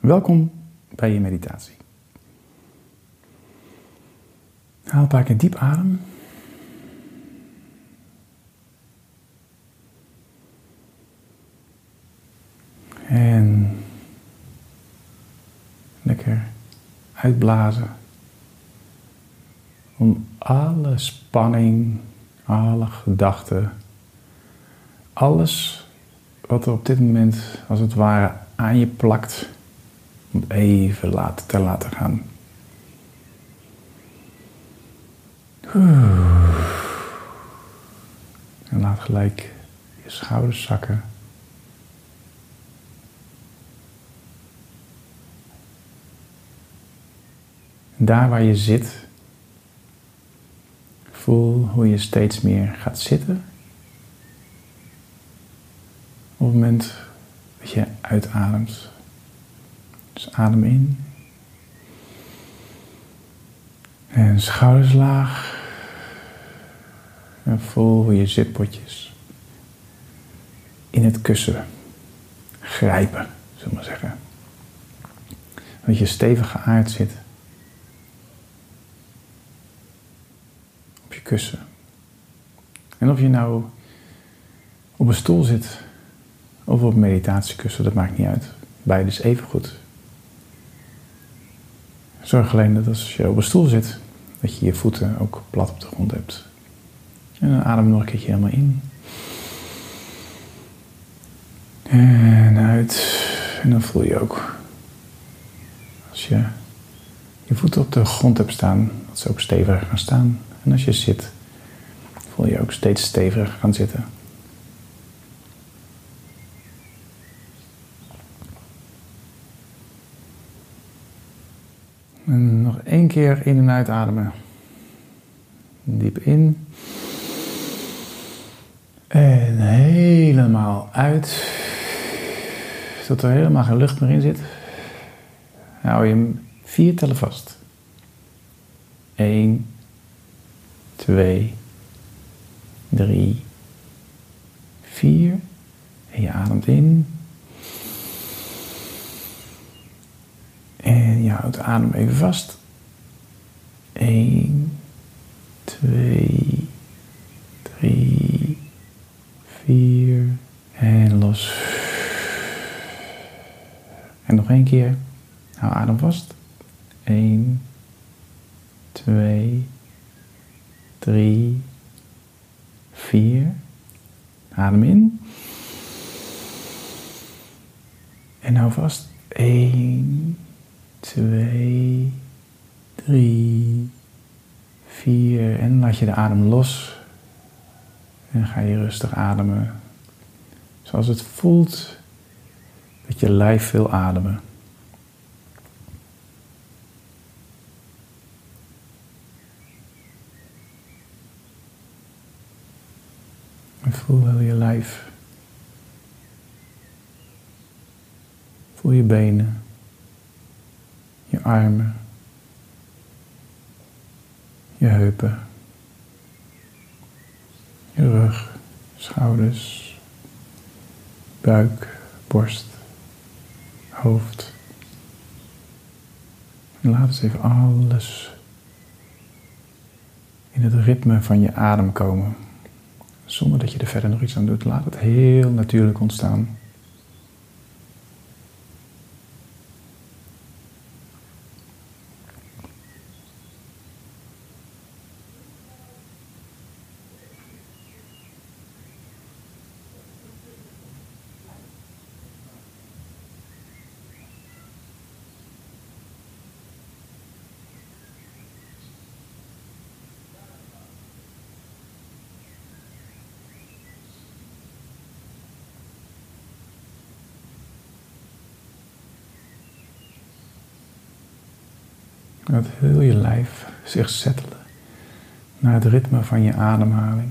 Welkom bij je meditatie. Haal een paar keer diep adem. En lekker uitblazen. Om alle spanning, alle gedachten, alles wat er op dit moment als het ware aan je plakt, even laten, te laten gaan. En laat gelijk je schouders zakken. daar waar je zit, voel hoe je steeds meer gaat zitten. Op het moment dat je uitademt. Dus adem in. En schouders laag. En voel hoe je zitpotjes in het kussen grijpen, zullen we maar zeggen. Dat je stevig geaard zit. Op je kussen. En of je nou op een stoel zit of op een meditatiekussen, dat maakt niet uit. Beide is even goed. Zorg alleen dat als je op een stoel zit, dat je je voeten ook plat op de grond hebt. En dan adem nog een keertje helemaal in. En uit. En dan voel je ook, als je je voeten op de grond hebt staan, dat ze ook steviger gaan staan. En als je zit, voel je ook steeds steviger gaan zitten. En nog één keer in en uitademen. Diep in. En helemaal uit. Tot er helemaal geen lucht meer in zit. Hou je hem vier tellen vast. 1, 2, 3, 4. En je ademt in. En je houdt de adem even vast. 1, 2, 3, 4 en los. En nog één keer. Hou adem vast. 1, 2, 3, 4. Adem in. En hou vast. 1, 2, 3, 4. En laat je de adem los. En ga je rustig ademen. Zoals het voelt dat je lijf wil ademen. En voel heel je lijf. Voel je benen je armen, je heupen, je rug, schouders, buik, borst, hoofd. En laat eens even alles in het ritme van je adem komen. Zonder dat je er verder nog iets aan doet. Laat het heel natuurlijk ontstaan. Laat heel je lijf zich settelen naar het ritme van je ademhaling.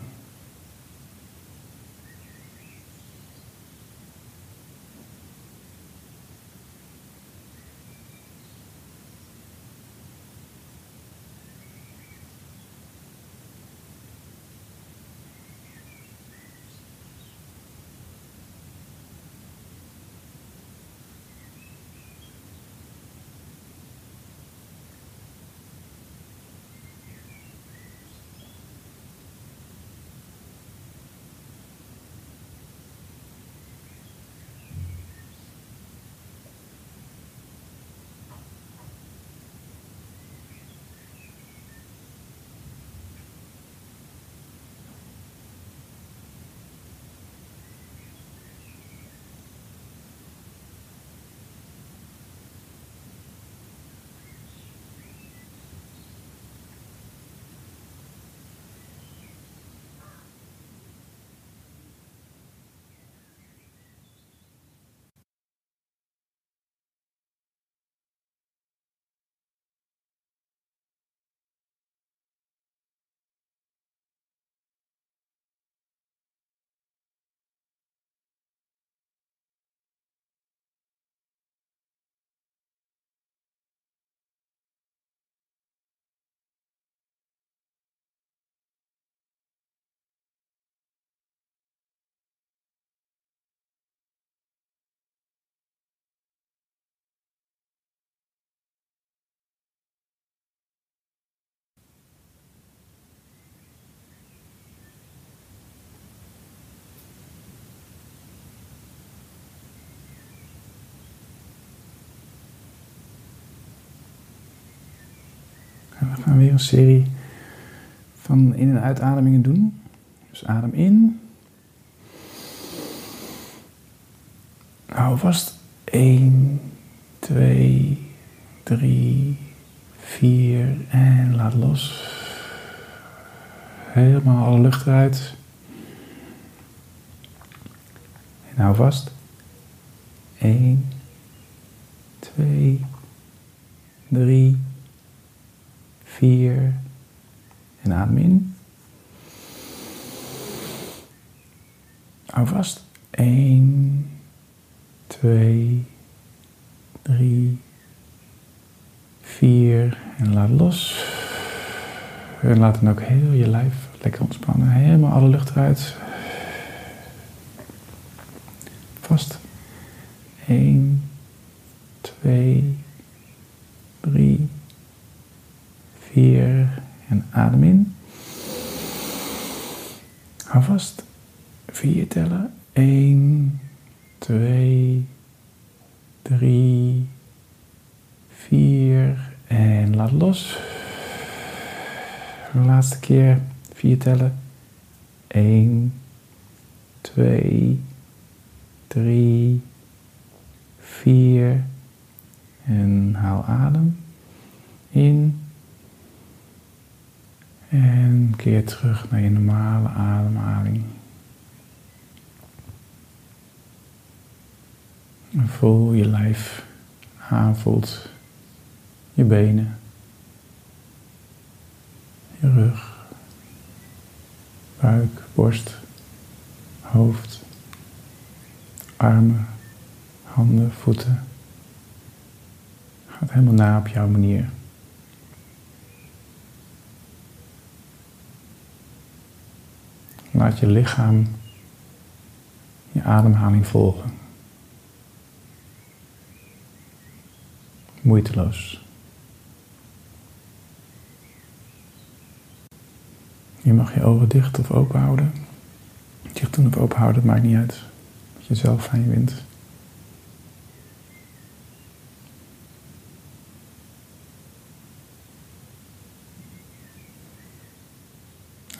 We gaan weer een serie van in- en uitademingen doen. Dus adem in. Hou vast. 1, 2, 3, 4 en laat los. Helemaal alle lucht eruit. En hou vast. 1, 2, 3, 4 en adem in. Hou vast. 1, 2, 3, 4 en laat los. En laat dan ook heel je lijf lekker ontspannen. Helemaal alle lucht eruit. Vast. 1, 2, 3, 4 en adem in. Hou vast. 4 tellen. 1, 2, 3, 4 en laat los. De laatste keer 4 tellen. 1, 2, 3, 4 en haal adem in. En keer terug naar je normale ademhaling. En voel je lijf aanvoelt. Je benen. Je rug. Buik, borst, hoofd. Armen, handen, voeten. Gaat helemaal na op jouw manier. Laat je lichaam je ademhaling volgen. Moeiteloos. Je mag je ogen dicht of open houden. Dicht doen of open houden, maakt niet uit. Wat je zelf fijn vindt. En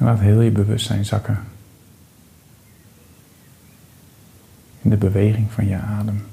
laat heel je bewustzijn zakken. In de beweging van je adem.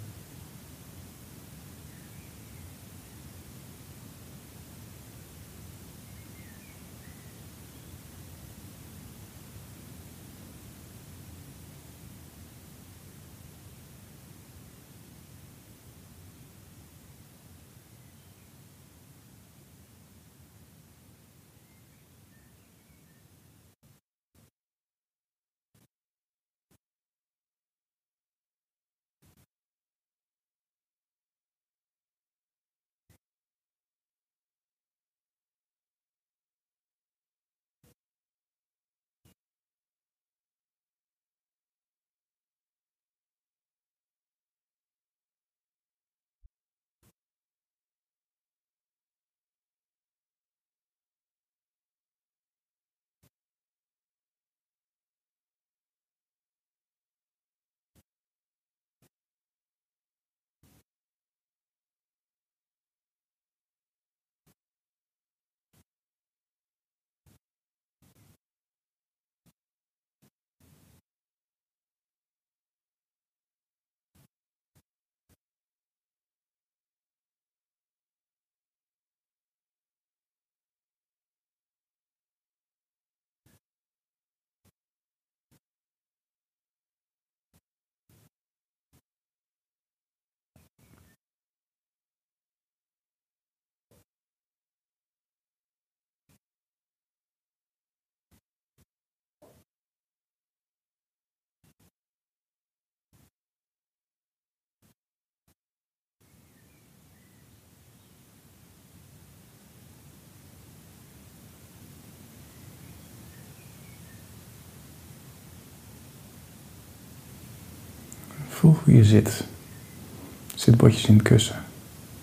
Voel hoe je zit. Zit botjes in het kussen,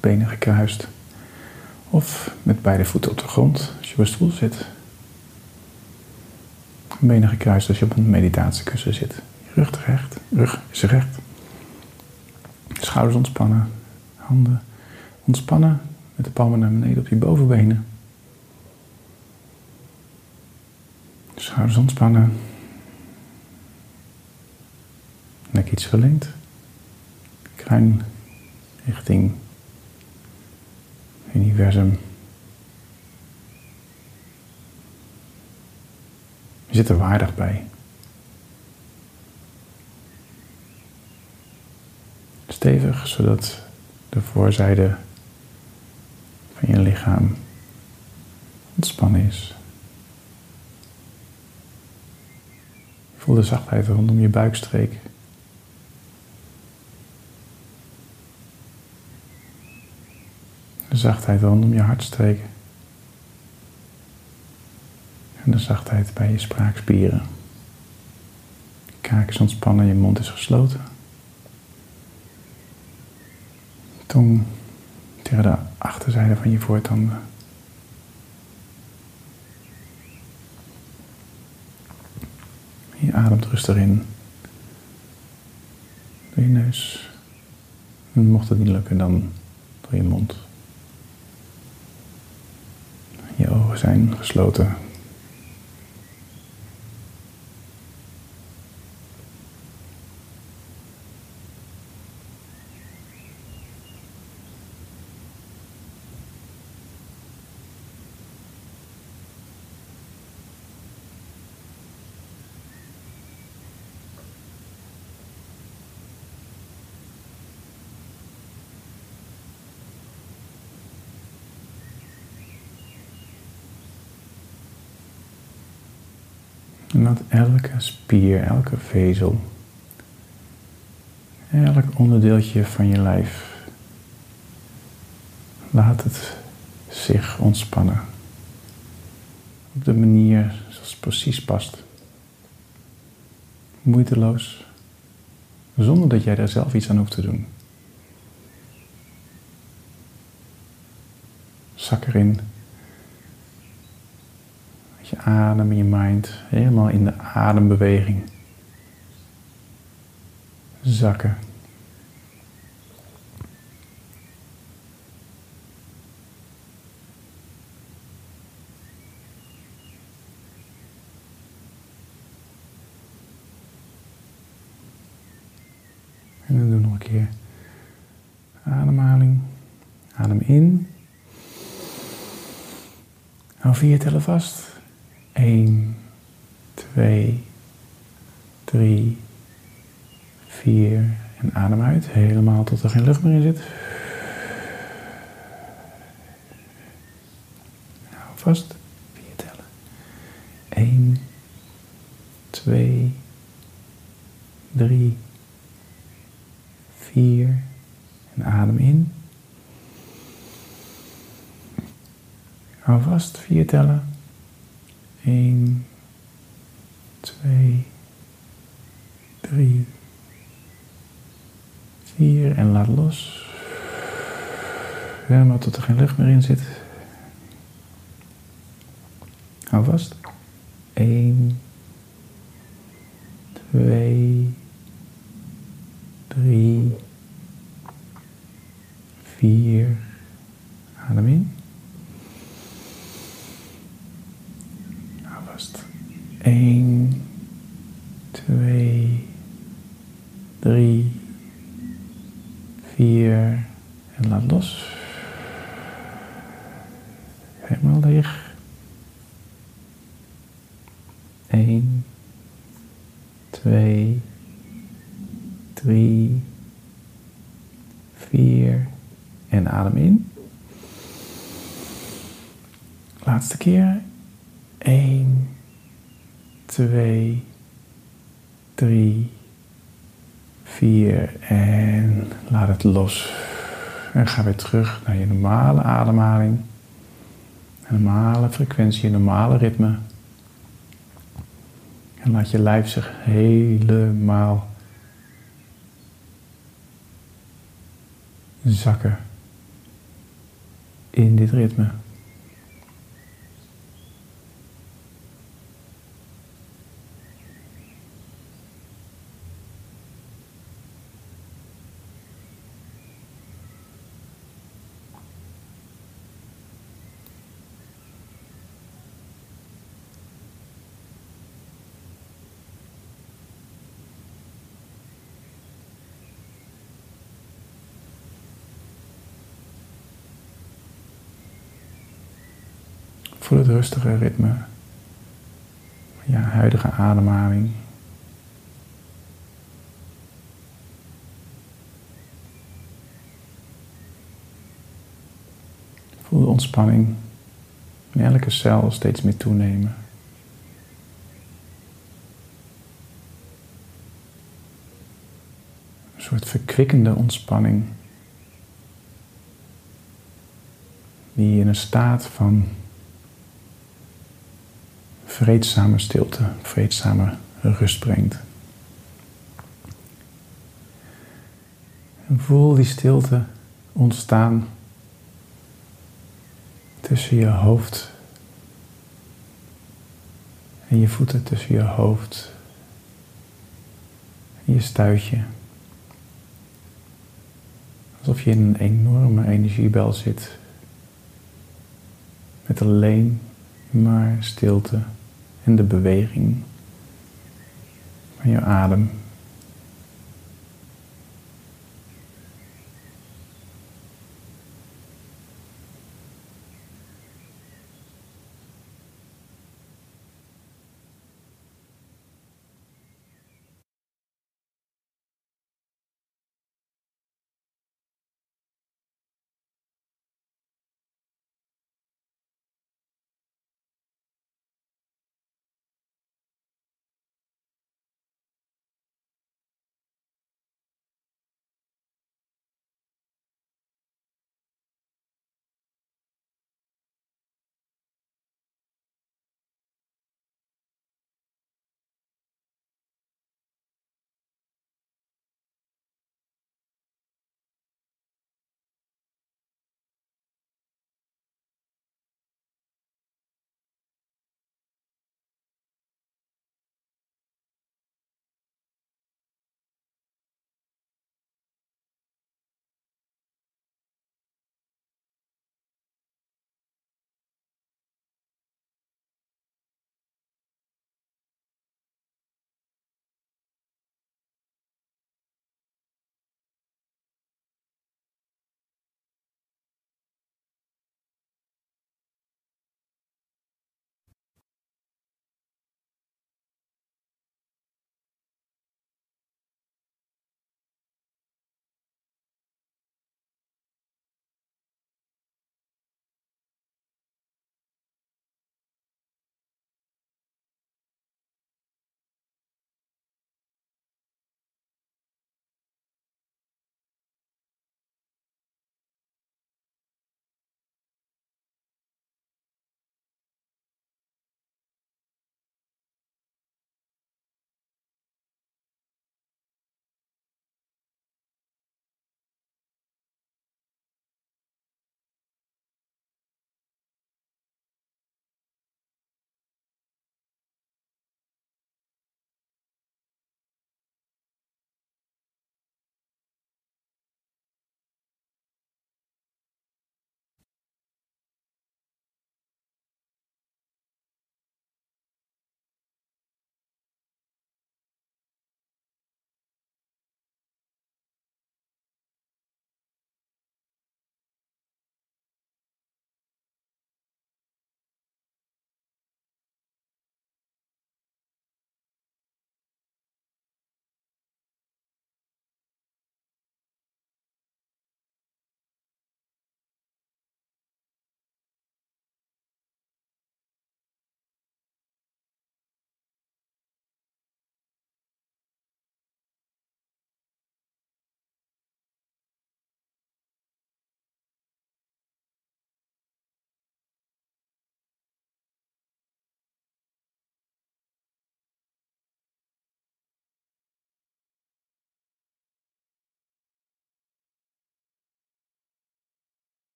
benen gekruist. Of met beide voeten op de grond als je op een stoel zit. Benen gekruist als je op een meditatiekussen zit. Rug rug is recht. Schouders ontspannen, handen ontspannen met de palmen naar beneden op je bovenbenen. Schouders ontspannen. Nek iets verlengd. Kruin richting universum. Je zit er waardig bij. Stevig, zodat de voorzijde van je lichaam ontspannen is. Voel de zachtheid rondom je buikstreek. De zachtheid rondom je hartstreek. En de zachtheid bij je spraakspieren. Je kaak is ontspannen, je mond is gesloten. Tong tegen de achterzijde van je voortanden. Je ademt rustig in. Door je neus. En mocht het niet lukken, dan door je mond. Je ogen zijn gesloten. En laat elke spier, elke vezel, elk onderdeeltje van je lijf, laat het zich ontspannen. Op de manier zoals het precies past. Moeiteloos, zonder dat jij daar zelf iets aan hoeft te doen. Zak erin je adem en je mind helemaal in de adembeweging zakken. En dan doen we nog een keer ademhaling. Adem in. Hou vier tellen vast. 1, 2, 3, 4 en adem uit. Helemaal tot er geen lucht meer in zit. Hou vast. 4 tellen. 1, 2, 3, 4 en adem in. Hou vast. 4 tellen. 1, 2, 3, 4 en laat los. Helemaal tot er geen lucht meer in zit. Hou vast. 1, 2, 3, 4. Adem in. 1, 2, 3, 4 en laat los. Leeg. 1, 2, 3, 4 en adem in. Laatste keer. 1, 2, 3, 4 en laat het los. En ga weer terug naar je normale ademhaling. Normale frequentie, normale ritme. En laat je lijf zich helemaal zakken in dit ritme. Voel het rustige ritme van je huidige ademhaling. Voel de ontspanning in elke cel steeds meer toenemen. Een soort verkwikkende ontspanning. Die in een staat van vreedzame stilte, vreedzame rust brengt. En voel die stilte ontstaan tussen je hoofd en je voeten, tussen je hoofd en je stuitje. Alsof je in een enorme energiebel zit. Met alleen maar stilte en de beweging van je adem.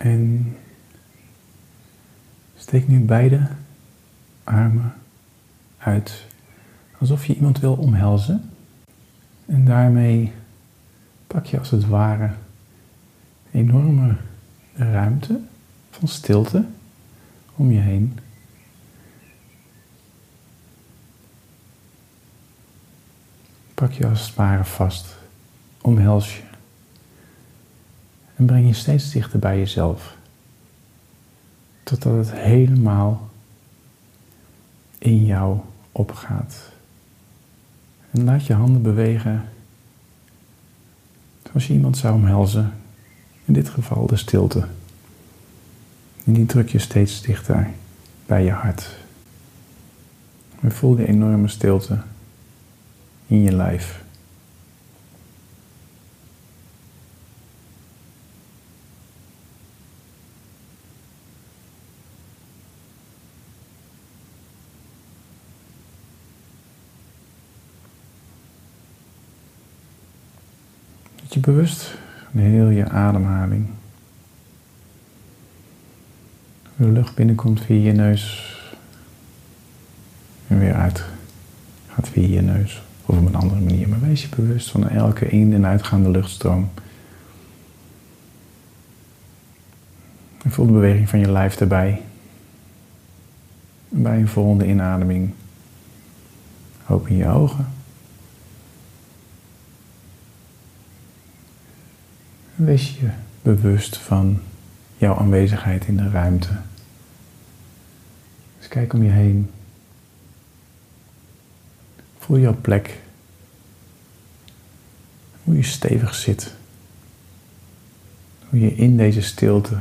En steek nu beide armen uit, alsof je iemand wil omhelzen. En daarmee pak je als het ware enorme ruimte van stilte om je heen. Pak je als het ware vast, omhels je en breng je steeds dichter bij jezelf, totdat het helemaal in jou opgaat. En laat je handen bewegen zoals je iemand zou omhelzen, in dit geval de stilte. En die druk je steeds dichter bij je hart. En voel die enorme stilte in je lijf. Dat je bewust heel je ademhaling. De lucht binnenkomt via je neus en weer uit gaat via je neus. Of op een andere manier. Maar wees je bewust van elke in- en uitgaande luchtstroom. En voel de beweging van je lijf erbij. Bij een volgende inademing open je ogen. Wees je bewust van jouw aanwezigheid in de ruimte. Dus kijk om je heen. Voel jouw plek. Hoe je stevig zit. Hoe je in deze stilte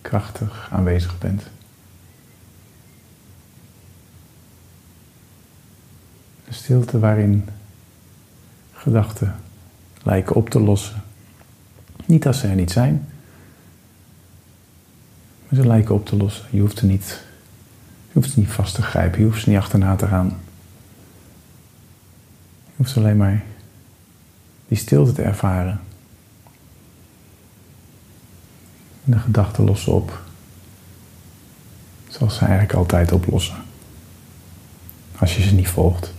krachtig aanwezig bent. Een stilte waarin gedachten lijken op te lossen. Niet als ze er niet zijn, maar ze lijken op te lossen. Je hoeft, er niet, ze niet vast te grijpen, je hoeft ze niet achterna te gaan. Je hoeft alleen maar die stilte te ervaren. En de gedachten lossen op. Zoals ze eigenlijk altijd oplossen. Als je ze niet volgt.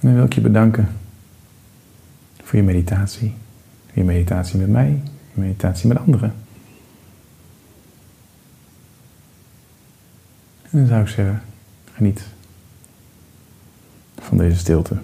En dan wil ik je bedanken voor je meditatie. Je meditatie met mij, je meditatie met anderen. En dan zou ik zeggen, geniet van deze stilte.